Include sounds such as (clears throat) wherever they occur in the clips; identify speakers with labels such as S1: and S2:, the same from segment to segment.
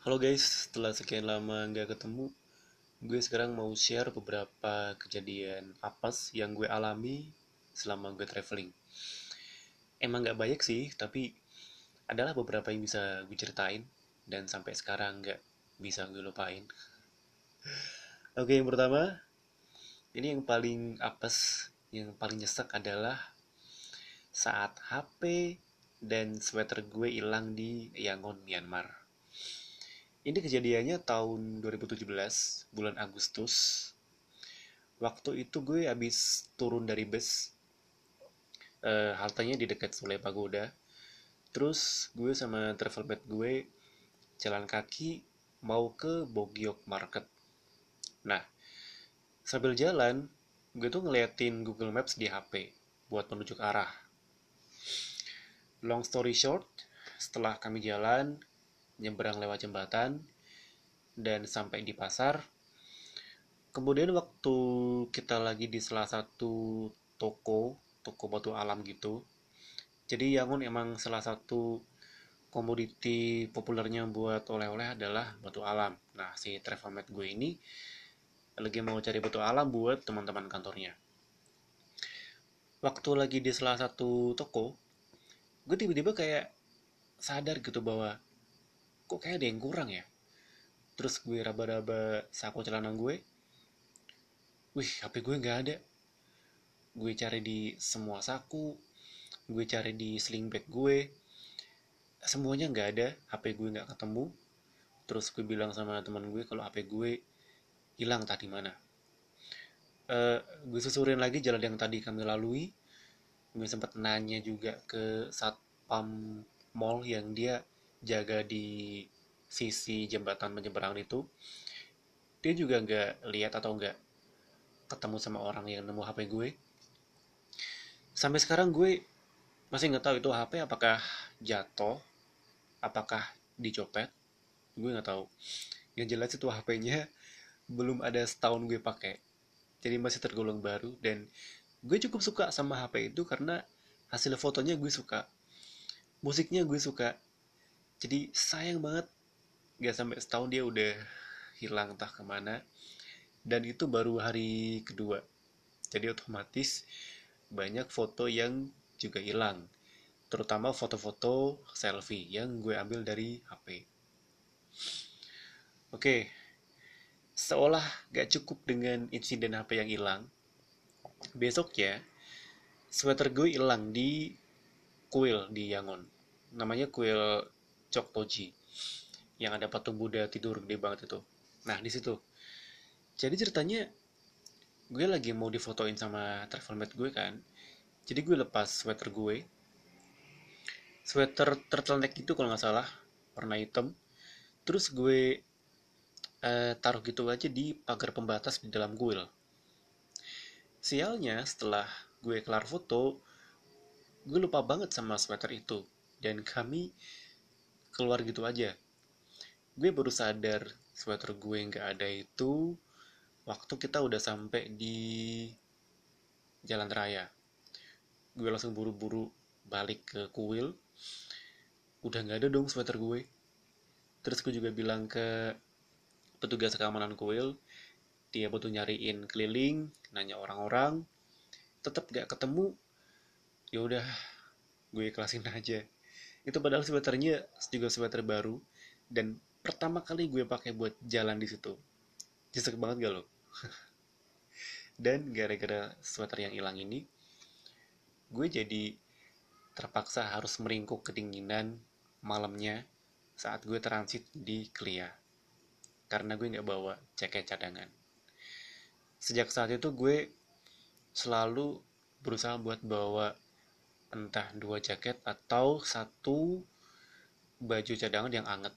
S1: Halo guys, setelah sekian lama nggak ketemu, gue sekarang mau share beberapa kejadian apes yang gue alami selama gue traveling. Emang nggak banyak sih, tapi adalah beberapa yang bisa gue ceritain dan sampai sekarang nggak bisa gue lupain. Oke, yang pertama, ini yang paling apes, yang paling nyesek adalah saat HP dan sweater gue hilang di Yangon, Myanmar. Ini kejadiannya tahun 2017, bulan Agustus. Waktu itu gue habis turun dari bus, uh, haltenya di dekat Sule Pagoda. Terus gue sama travel bed gue jalan kaki mau ke Bogyok Market. Nah, sambil jalan, gue tuh ngeliatin Google Maps di HP buat menuju ke arah. Long story short, setelah kami jalan, nyebrang lewat jembatan dan sampai di pasar. Kemudian waktu kita lagi di salah satu toko, toko batu alam gitu. Jadi Yangon emang salah satu komoditi populernya buat oleh-oleh adalah batu alam. Nah, si travelmate gue ini lagi mau cari batu alam buat teman-teman kantornya. Waktu lagi di salah satu toko, gue tiba-tiba kayak sadar gitu bahwa kok kayak ada yang kurang ya? Terus gue raba-raba saku celana gue. Wih HP gue nggak ada. Gue cari di semua saku gue cari di sling bag gue. Semuanya nggak ada HP gue nggak ketemu. Terus gue bilang sama teman gue kalau HP gue hilang tadi mana. Uh, gue susurin lagi jalan yang tadi kami lalui. Gue sempat nanya juga ke satpam mall yang dia jaga di sisi jembatan menyeberang itu dia juga nggak lihat atau nggak ketemu sama orang yang nemu HP gue. Sampai sekarang gue masih nggak tahu itu HP apakah jatuh apakah dicopet. Gue nggak tahu. Yang jelas itu HP-nya (laughs) belum ada setahun gue pakai. Jadi masih tergolong baru dan gue cukup suka sama HP itu karena hasil fotonya gue suka musiknya gue suka jadi sayang banget gak sampai setahun dia udah hilang entah ke mana. Dan itu baru hari kedua. Jadi otomatis banyak foto yang juga hilang. Terutama foto-foto selfie yang gue ambil dari HP oke seolah gak cukup dengan insiden HP yang hilang besoknya sweater gue hilang di kuil di Yangon. Namanya kuil Choktoji yang ada patung Buddha tidur gede banget itu. Nah di situ. Jadi ceritanya gue lagi mau difotoin sama travelmate gue kan. Jadi gue lepas sweater gue. Sweater turtleneck itu kalau nggak salah warna hitam. Terus gue uh, taruh gitu aja di pagar pembatas di dalam kuil. Sialnya setelah gue kelar foto, gue lupa banget sama sweater itu. Dan kami keluar gitu aja. Gue baru sadar sweater gue nggak ada itu waktu kita udah sampai di jalan raya. Gue langsung buru-buru balik ke kuil. Udah nggak ada dong sweater gue. Terus gue juga bilang ke petugas keamanan kuil dia butuh nyariin keliling nanya orang-orang tetap gak ketemu. Ya udah gue ikhlasin aja itu padahal sweaternya juga sweater baru. Dan pertama kali gue pakai buat jalan di situ. Nyesek banget gak lo? (laughs) Dan gara-gara sweater yang hilang ini gue jadi terpaksa harus meringkuk kedinginan malamnya saat gue transit di Klia. Karena gue nggak bawa jaket cadangan. Sejak saat itu gue selalu berusaha buat bawa entah dua jaket atau satu baju cadangan yang anget.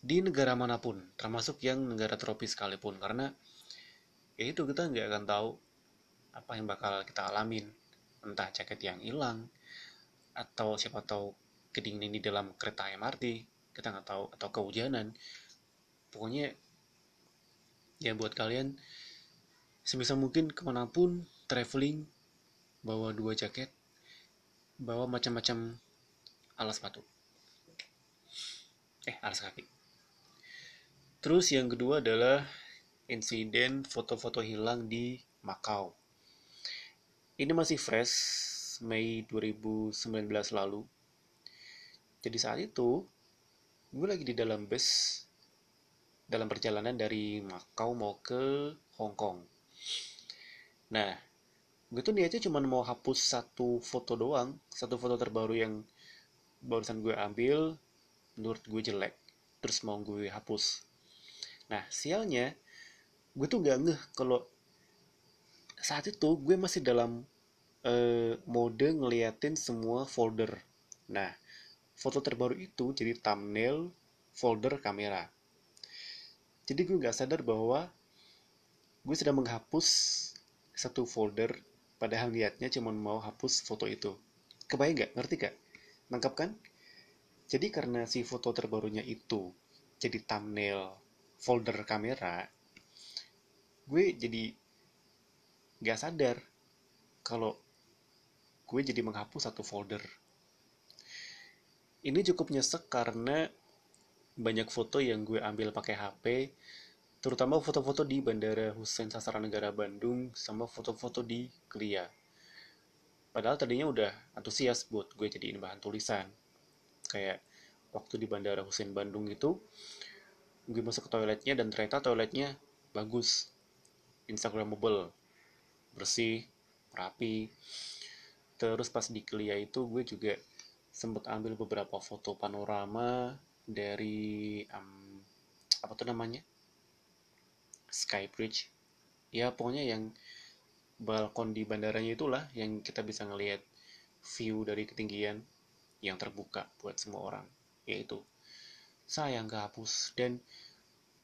S1: Di negara mana pun termasuk yang negara tropis sekalipun. Karena ya itu kita nggak akan tahu apa yang bakal kita alamin. Entah jaket yang hilang atau siapa tahu kedinginan di dalam kereta MRT kita nggak tahu atau kehujanan. Pokoknya ya buat kalian sebisa mungkin ke mana pun traveling bawa dua jaket bawa macam-macam alas sepatu. Eh alas kaki. Terus yang kedua adalah insiden foto-foto hilang di Makau. Ini masih fresh Mei 2019 lalu. Jadi saat itu gue lagi di dalam bus dalam perjalanan dari Makau mau ke Hong Kong. Nah gue tuh niatnya cuma mau hapus satu foto doang satu foto terbaru yang barusan gue ambil menurut gue jelek terus mau gue hapus. Nah sialnya gue tuh gak ngeh kalau saat itu gue masih dalam uh, mode ngeliatin semua folder. Nah foto terbaru itu jadi thumbnail folder kamera. Jadi gue gak sadar bahwa gue sedang menghapus satu folder Padahal niatnya cuma mau hapus foto itu. Kebayang gak? Ngerti gak? Nangkap kan? Jadi karena si foto terbarunya itu jadi thumbnail folder kamera, gue jadi gak sadar kalau gue jadi menghapus satu folder. Ini cukup nyesek karena banyak foto yang gue ambil pakai HP terutama foto-foto di Bandara Hussein Sastra-Negara Bandung sama foto-foto di Klia. Padahal tadinya udah antusias buat gue jadiin bahan tulisan. Kayak waktu di Bandara Hussein Bandung itu, gue masuk ke toiletnya dan ternyata toiletnya bagus, instagramable, bersih, rapi. Terus pas di Klia itu gue juga sempat ambil beberapa foto panorama dari um, apa tuh namanya Skybridge ya pokoknya yang balkon di bandaranya itulah yang kita bisa ngelihat view dari ketinggian yang terbuka buat semua orang yaitu sayang kehapus. Dan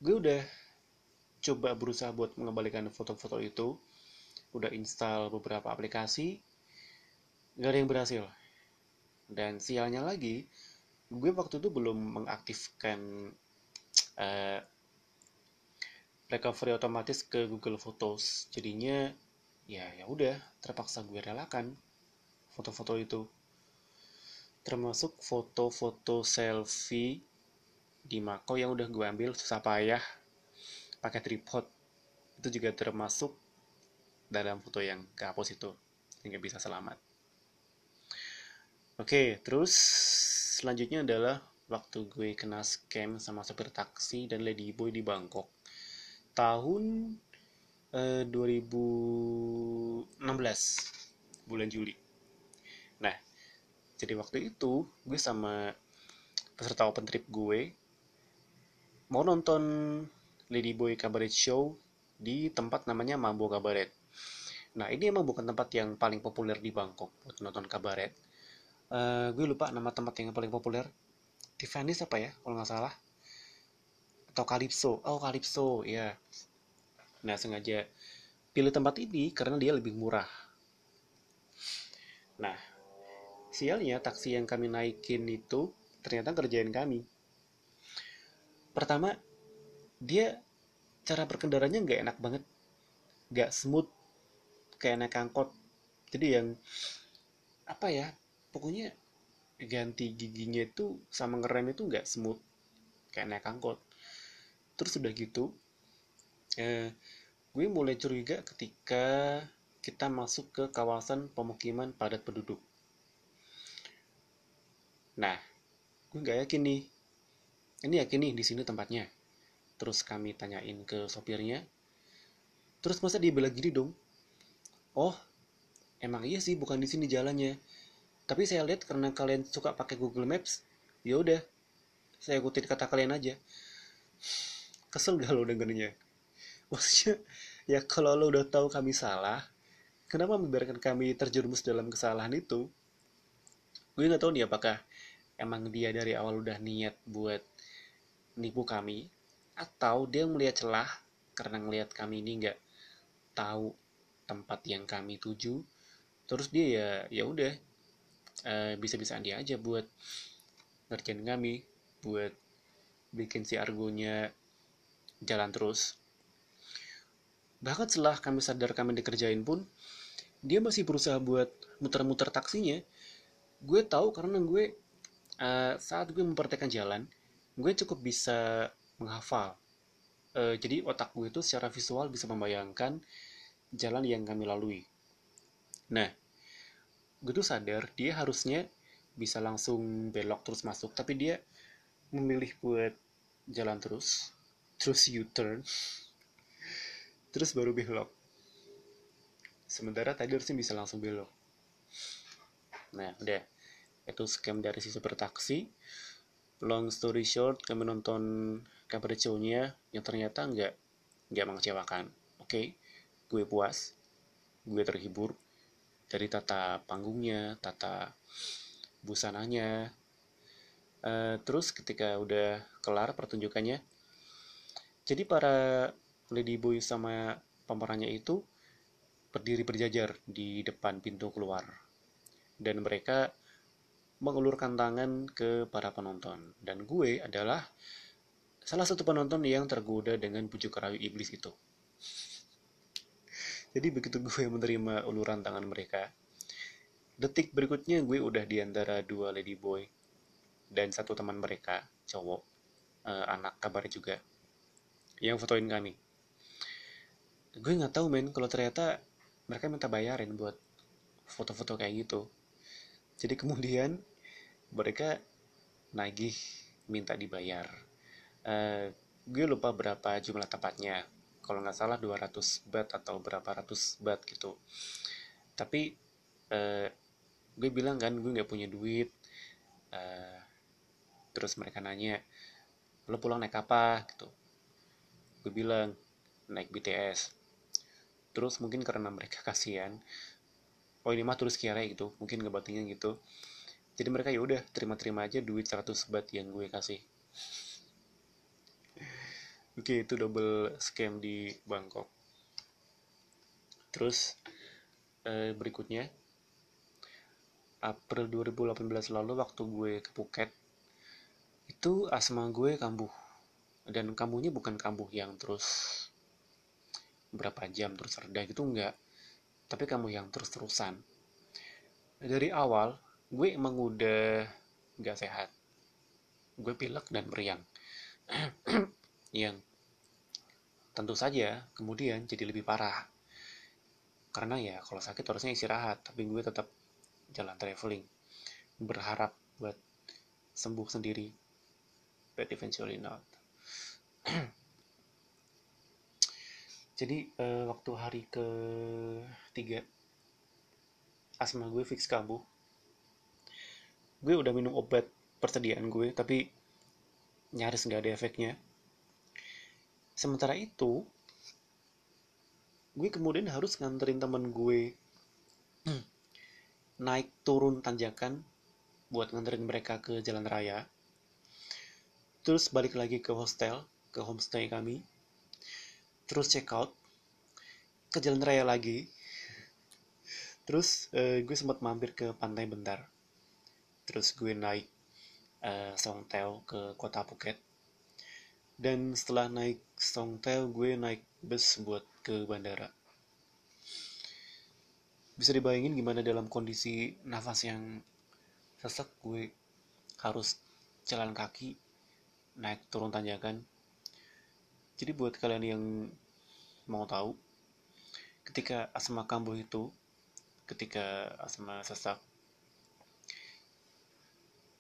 S1: gue udah coba berusaha buat mengembalikan foto-foto itu udah install beberapa aplikasi gak ada yang berhasil. Dan sialnya lagi gue waktu itu belum mengaktifkan uh, recovery otomatis ke Google Photos. Jadinya ya ya udah terpaksa gue relakan foto-foto itu. Termasuk foto-foto selfie di Mako yang udah gue ambil susah payah pakai tripod. Itu juga termasuk dalam foto yang kehapus itu sehingga bisa selamat. Oke terus selanjutnya adalah waktu gue kena scam sama sopir taksi dan ladyboy di Bangkok tahun eh, 2016 bulan Juli. Nah, jadi waktu itu gue sama peserta open trip gue mau nonton Ladyboy Cabaret Show di tempat namanya Mambo Cabaret. Nah, ini emang bukan tempat yang paling populer di Bangkok buat nonton kabaret. Uh, gue lupa nama tempat yang paling populer. Tiffany's apa ya, kalau nggak salah atau Calypso oh Calypso ya nah sengaja pilih tempat ini karena dia lebih murah. Nah sialnya taksi yang kami naikin itu ternyata kerjain kami. Pertama dia cara berkendaranya nggak enak banget. Nggak smooth kayak naik angkot. Jadi yang apa ya pokoknya ganti giginya itu sama ngerem itu nggak smooth kayak naik angkot terus udah gitu eh, gue mulai curiga ketika kita masuk ke kawasan pemukiman padat penduduk. Nah gue nggak yakin nih. Ini yakin nih di sini tempatnya. Terus kami tanyain ke sopirnya. Terus masa dia bilang gini dong? Oh emang iya sih bukan di sini jalannya. Tapi saya lihat karena kalian suka pakai Google Maps ya udah saya ikutin kata kalian aja kesel gak lo dengernya maksudnya ya kalau lo udah tahu kami salah kenapa membiarkan kami terjerumus dalam kesalahan itu? Gue nggak tahu nih apakah emang dia dari awal udah niat buat nipu kami atau dia melihat celah karena ngelihat kami ini nggak tahu tempat yang kami tuju. Terus dia ya ya udah uh, bisa-bisaan dia aja buat ngerjain kami buat bikin si argonya jalan terus. Bahkan setelah kami sadar kami dikerjain pun, dia masih berusaha buat muter-muter taksinya. Gue tahu karena gue uh, saat gue memperhatikan jalan, gue cukup bisa menghafal uh, jadi otak gue itu secara visual bisa membayangkan jalan yang kami lalui nah gue tuh sadar dia harusnya bisa langsung belok terus masuk tapi dia memilih buat jalan terus terus U-turn. Terus baru belok. Sementara tadi harusnya bisa langsung belok. Nah udah. Itu scam dari si super taksi long story short kami nonton capriccio-nya yang ternyata nggak nggak mengecewakan. Oke okay, gue puas. Gue terhibur dari tata panggungnya tata busananya. Uh, terus ketika udah kelar pertunjukannya jadi para ladyboy sama pemerannya itu berdiri berjajar di depan pintu keluar. Dan mereka mengulurkan tangan ke para penonton. Dan gue adalah salah satu penonton yang tergoda dengan bujuk rayu iblis itu. (laughs) Jadi begitu gue menerima uluran tangan mereka detik berikutnya gue udah di antara dua lady boy dan satu teman mereka cowok uh, anak kabar juga yang fotoin kami. Gue nggak tahu men kalau ternyata mereka minta bayarin buat foto-foto kayak gitu. Jadi kemudian mereka nagih minta dibayar. Uh, gue lupa berapa jumlah tepatnya. Kalau nggak salah 200 bat atau berapa ratus bat gitu. Tapi uh, gue bilang kan gue nggak punya duit. Uh, terus mereka nanya lo pulang naik apa? gitu gue bilang naik BTS terus mungkin karena mereka kasihan oh ini mah terus kira gitu mungkin ngebatinnya gitu. Jadi mereka ya udah terima-terima aja duit 100 bat yang gue kasih. (laughs) Oke itu double scam di Bangkok. Terus eh, berikutnya April 2018 lalu waktu gue ke Phuket itu asma gue kambuh dan kambuhnya bukan kambuh yang terus berapa jam terus reda gitu enggak. Tapi kamu yang terus-terusan. Dari awal gue emang udah gak sehat. Gue pilek dan meriang. (clears throat) Yang tentu saja kemudian jadi lebih parah. Karena ya kalau sakit harusnya istirahat tapi gue tetap jalan traveling. Berharap buat sembuh sendiri. But eventually not (clears throat) jadi uh, waktu hari ke tiga asma gue fix kambuh gue udah minum obat persediaan gue tapi nyaris nggak ada efeknya. Sementara itu gue kemudian harus nganterin temen gue (clears throat) naik turun tanjakan buat nganterin mereka ke jalan raya. Terus balik lagi ke hostel ke homestay kami. Terus check out. Ke jalan raya lagi. Terus uh, gue sempat mampir ke pantai bentar. Terus gue naik uh, Songteo ke kota Phuket. Dan setelah naik Songteo gue naik bus buat ke bandara. Bisa dibayangin gimana dalam kondisi nafas yang sesak gue harus jalan kaki naik turun tanjakan jadi buat kalian yang mau tahu, ketika asma kambuh itu, ketika asma sesak,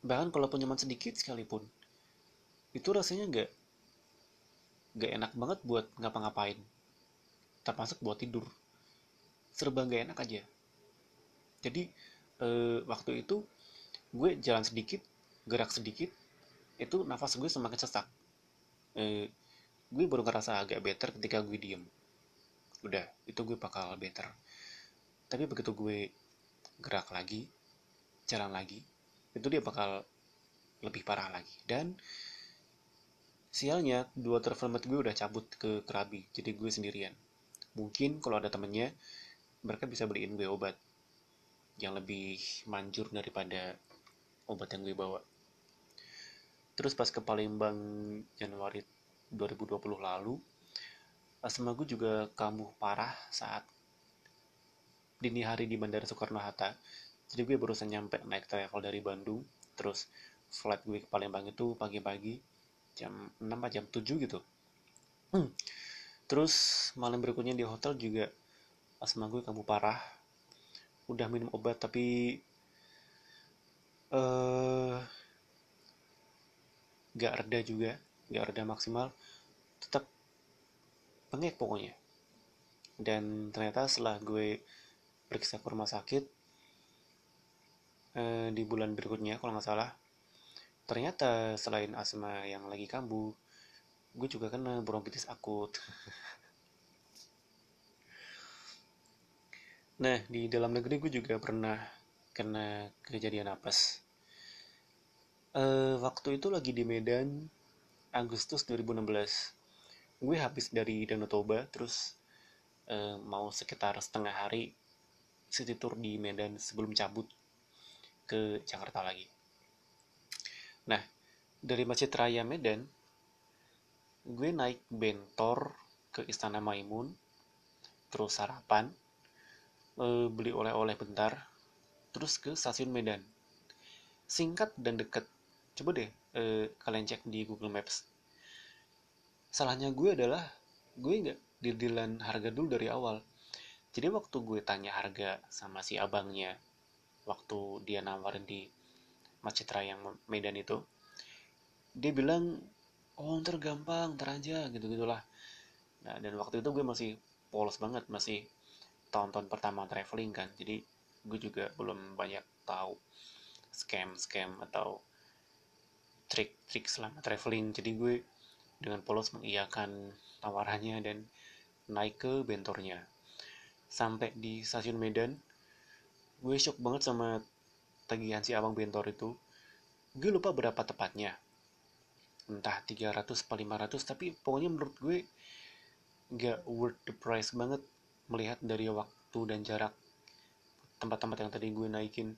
S1: bahkan kalau nyaman sedikit sekalipun, itu rasanya nggak nggak enak banget buat ngapa-ngapain, termasuk buat tidur, serba nggak enak aja. Jadi eh, waktu itu gue jalan sedikit, gerak sedikit, itu nafas gue semakin sesak. Eh, gue baru ngerasa agak better ketika gue diem. Udah itu gue bakal better. Tapi begitu gue gerak lagi jalan lagi itu dia bakal lebih parah lagi. Dan sialnya dua travel gue udah cabut ke Krabi jadi gue sendirian. Mungkin kalau ada temennya mereka bisa beliin gue obat yang lebih manjur daripada obat yang gue bawa. Terus pas ke Palembang Januari 2020 lalu asma gue juga kambuh parah saat dini hari di Bandara Soekarno-Hatta jadi gue barusan nyampe naik travel dari Bandung terus flight gue ke Palembang itu pagi-pagi jam 6 jam 7 gitu. Terus malam berikutnya di hotel juga asma gue kambuh parah. Udah minum obat tapi eh gak reda juga gak reda maksimal tetap pengek pokoknya. Dan ternyata setelah gue periksa ke rumah sakit eh, di bulan berikutnya kalau nggak salah ternyata selain asma yang lagi kambuh gue juga kena bronkitis akut. (laughs) Nah di dalam negeri gue juga pernah kena kejadian apes. Uh, waktu itu lagi di Medan Agustus 2016 gue habis dari Danau Toba terus uh, mau sekitar setengah hari city tour di Medan sebelum cabut ke Jakarta lagi. Nah dari Masjid Raya Medan gue naik bentor ke Istana Maimun terus sarapan e, beli oleh-oleh bentar terus ke stasiun Medan. Singkat dan deket coba deh e, kalian cek di Google Maps. Salahnya gue adalah gue nggak didilan harga dulu dari awal. Jadi waktu gue tanya harga sama si abangnya waktu dia nawarin di Masjid Raya Medan itu dia bilang oh ntar gampang ntar aja gitu gitulah nah dan waktu itu gue masih polos banget masih tahun-tahun pertama traveling kan. Jadi gue juga belum banyak tahu scam scam atau trik-trik selama traveling. Jadi gue dengan polos mengiyakan tawarannya dan naik ke bentornya. Sampai di stasiun Medan gue shock banget sama tagihan si abang bentor itu. Gue lupa berapa tepatnya. Entah 300 atau 500 tapi pokoknya menurut gue gak worth the price banget melihat dari waktu dan jarak tempat-tempat yang tadi gue naikin.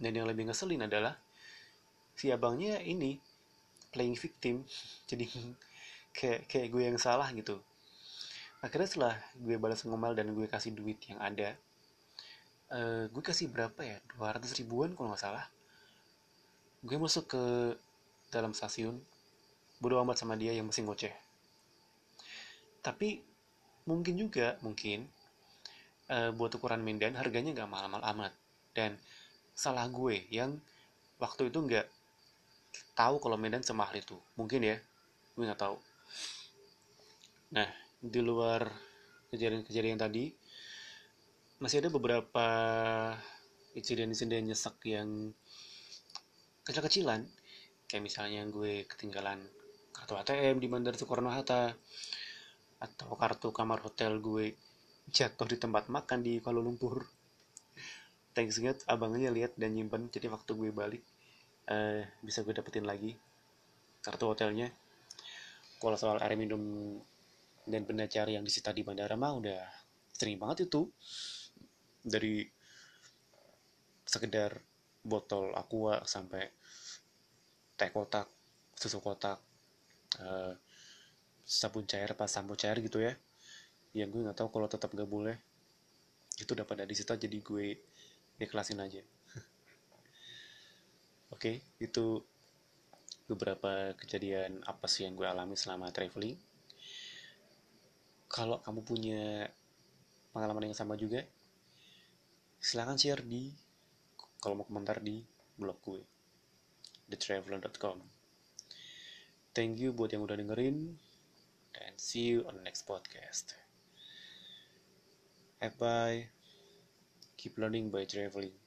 S1: Dan yang lebih ngeselin adalah si abangnya ini playing victim jadi (laughs) kayak kayak gue yang salah gitu. Akhirnya setelah gue balas ngomel dan gue kasih duit yang ada uh, gue kasih berapa ya? 200 ribuan kalau nggak salah. Gue masuk ke dalam stasiun bodo amat sama dia yang mesti ngoceh. Tapi mungkin juga mungkin uh, buat ukuran Medan harganya nggak mahal-mahal amat. Dan salah gue yang waktu itu nggak tahu kalau Medan semahal itu. Mungkin ya gue nggak tahu. Nah di luar kejadian-kejadian tadi masih ada beberapa insiden-insiden nyesek yang kecil-kecilan. Kayak misalnya gue ketinggalan kartu ATM di Bandara Soekarno Hatta atau kartu kamar hotel gue jatuh di tempat makan di Kuala Lumpur. Thanks God abangnya lihat dan nyimpen. Jadi waktu gue balik uh, bisa gue dapetin lagi kartu hotelnya. Kalau soal air minum dan benda cari yang disita di bandara mah udah sering banget itu. Dari sekedar botol aqua sampai teh kotak susu kotak uh, sabun cair pas sampo cair gitu ya. Yang gue nggak tahu kalau tetap gak boleh. Itu udah pada disita jadi gue ikhlasin aja oke okay, itu beberapa kejadian apa sih yang gue alami selama traveling kalau kamu punya pengalaman yang sama juga silahkan share di kalau mau komentar di blog gue thetraveler.com. Thank you buat yang udah dengerin, and see you on the next podcast. Bye bye. Keep learning by traveling.